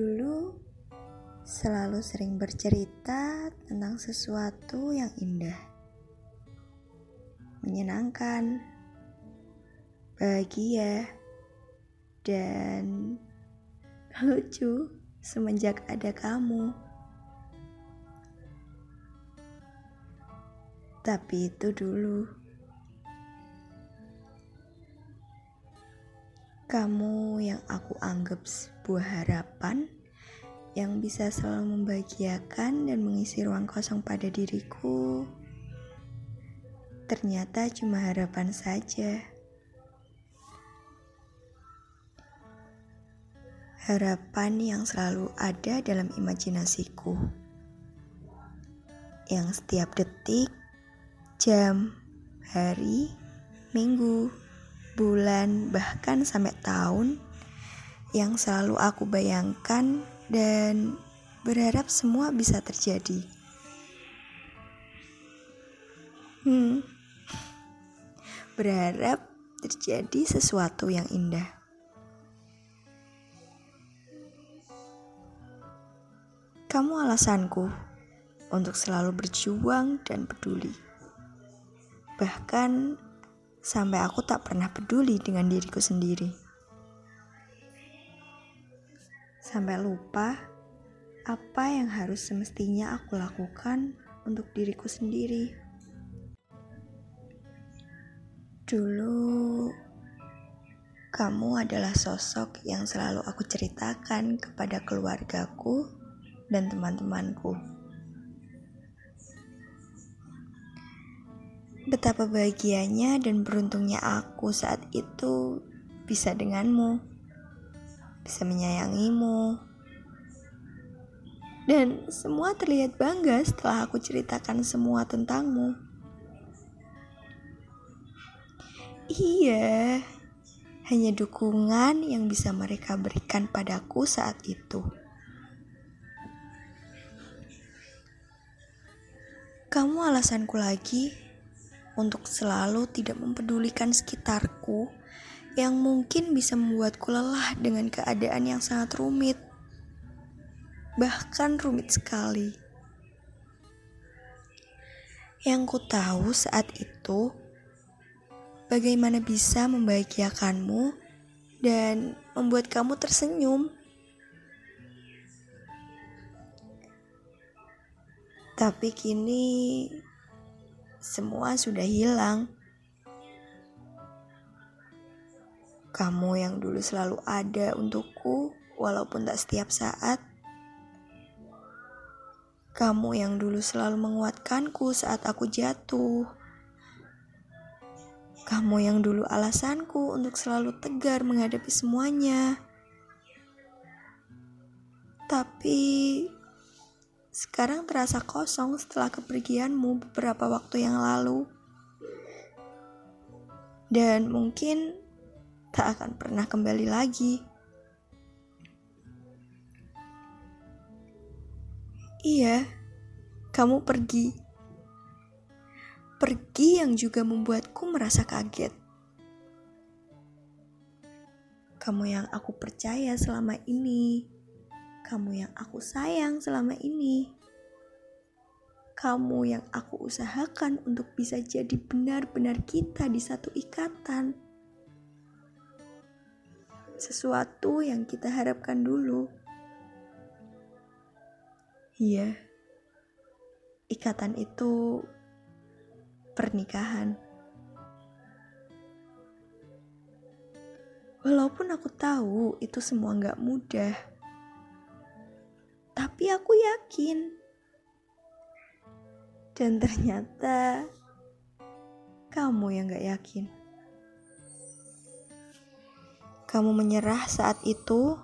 dulu selalu sering bercerita tentang sesuatu yang indah, menyenangkan, bahagia, dan lucu semenjak ada kamu. Tapi itu dulu. Kamu yang aku anggap sebuah harapan yang bisa selalu membahagiakan dan mengisi ruang kosong pada diriku, ternyata cuma harapan saja. Harapan yang selalu ada dalam imajinasiku, yang setiap detik, jam, hari, minggu, bulan, bahkan sampai tahun yang selalu aku bayangkan dan berharap semua bisa terjadi. Hmm, berharap terjadi sesuatu yang indah. Kamu alasanku untuk selalu berjuang dan peduli. Bahkan sampai aku tak pernah peduli dengan diriku sendiri. Sampai lupa apa yang harus semestinya aku lakukan untuk diriku sendiri. Dulu, kamu adalah sosok yang selalu aku ceritakan kepada keluargaku dan teman-temanku. Betapa bahagianya dan beruntungnya aku saat itu bisa denganmu, bisa menyayangimu, dan semua terlihat bangga setelah aku ceritakan semua tentangmu. Iya, hanya dukungan yang bisa mereka berikan padaku saat itu. Kamu alasanku lagi untuk selalu tidak mempedulikan sekitarku yang mungkin bisa membuatku lelah dengan keadaan yang sangat rumit, bahkan rumit sekali. Yang ku tahu saat itu, bagaimana bisa membahagiakanmu dan membuat kamu tersenyum. Tapi kini semua sudah hilang. Kamu yang dulu selalu ada untukku, walaupun tak setiap saat. Kamu yang dulu selalu menguatkanku saat aku jatuh. Kamu yang dulu alasanku untuk selalu tegar menghadapi semuanya. Tapi sekarang terasa kosong setelah kepergianmu beberapa waktu yang lalu. Dan mungkin tak akan pernah kembali lagi. Iya, kamu pergi. Pergi yang juga membuatku merasa kaget. Kamu yang aku percaya selama ini kamu yang aku sayang selama ini. Kamu yang aku usahakan untuk bisa jadi benar-benar kita di satu ikatan. Sesuatu yang kita harapkan dulu. Iya, ikatan itu pernikahan. Walaupun aku tahu itu semua gak mudah tapi aku yakin. Dan ternyata kamu yang gak yakin. Kamu menyerah saat itu,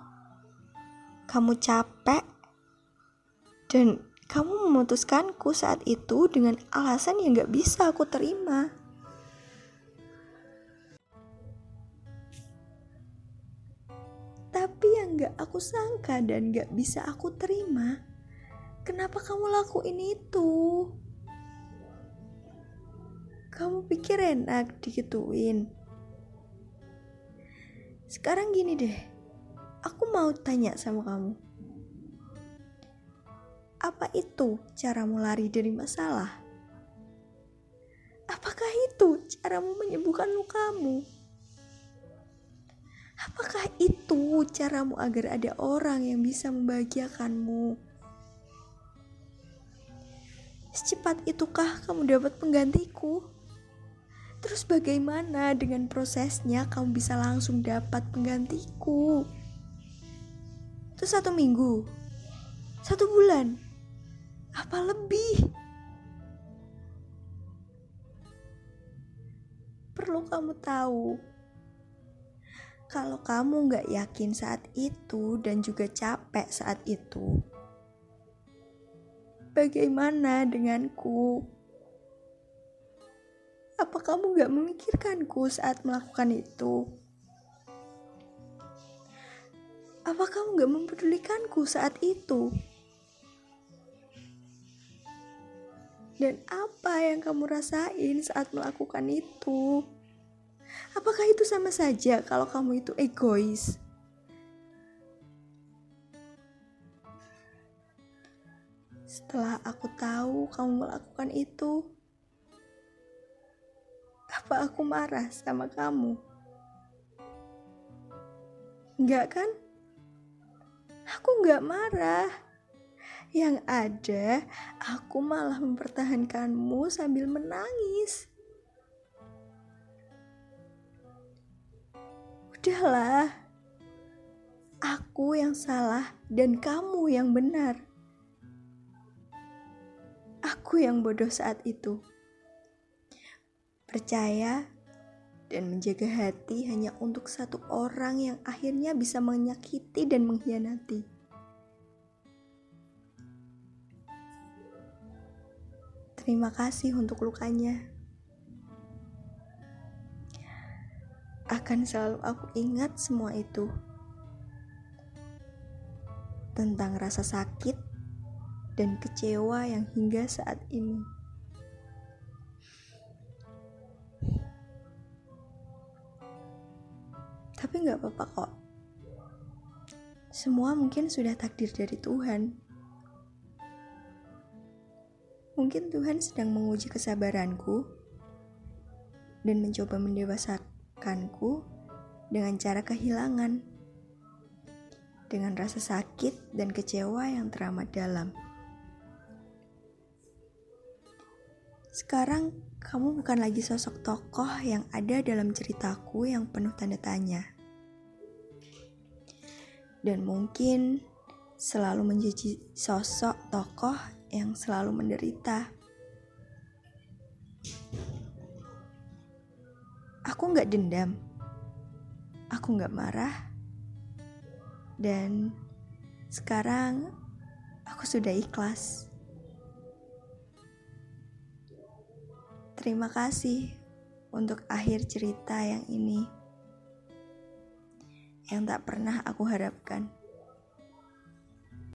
kamu capek, dan kamu memutuskanku saat itu dengan alasan yang gak bisa aku terima. Tapi yang gak aku sangka dan gak bisa aku terima, kenapa kamu lakuin itu? Kamu pikir enak dikituin? Sekarang gini deh, aku mau tanya sama kamu. Apa itu caramu lari dari masalah? Apakah itu caramu menyembuhkan lukamu? Apakah itu caramu agar ada orang yang bisa membahagiakanmu? Secepat itukah kamu dapat penggantiku? Terus bagaimana dengan prosesnya kamu bisa langsung dapat penggantiku? Itu satu minggu, satu bulan, apa lebih? perlu kamu tahu. Kalau kamu gak yakin saat itu dan juga capek saat itu, bagaimana denganku? Apa kamu gak memikirkanku saat melakukan itu? Apa kamu gak mempedulikanku saat itu? Dan apa yang kamu rasain saat melakukan itu? Apakah itu sama saja kalau kamu itu egois? Setelah aku tahu kamu melakukan itu, apa aku marah sama kamu? Enggak kan? Aku enggak marah. Yang ada, aku malah mempertahankanmu sambil menangis. Udahlah, aku yang salah dan kamu yang benar. Aku yang bodoh saat itu. Percaya dan menjaga hati hanya untuk satu orang yang akhirnya bisa menyakiti dan mengkhianati. Terima kasih untuk lukanya. Akan selalu aku ingat semua itu tentang rasa sakit dan kecewa yang hingga saat ini. Tapi nggak apa-apa kok. Semua mungkin sudah takdir dari Tuhan. Mungkin Tuhan sedang menguji kesabaranku dan mencoba mendewasakan melupakanku dengan cara kehilangan, dengan rasa sakit dan kecewa yang teramat dalam. Sekarang kamu bukan lagi sosok tokoh yang ada dalam ceritaku yang penuh tanda tanya. Dan mungkin selalu menjadi sosok tokoh yang selalu menderita. Aku nggak dendam. Aku nggak marah. Dan sekarang aku sudah ikhlas. Terima kasih untuk akhir cerita yang ini. Yang tak pernah aku harapkan.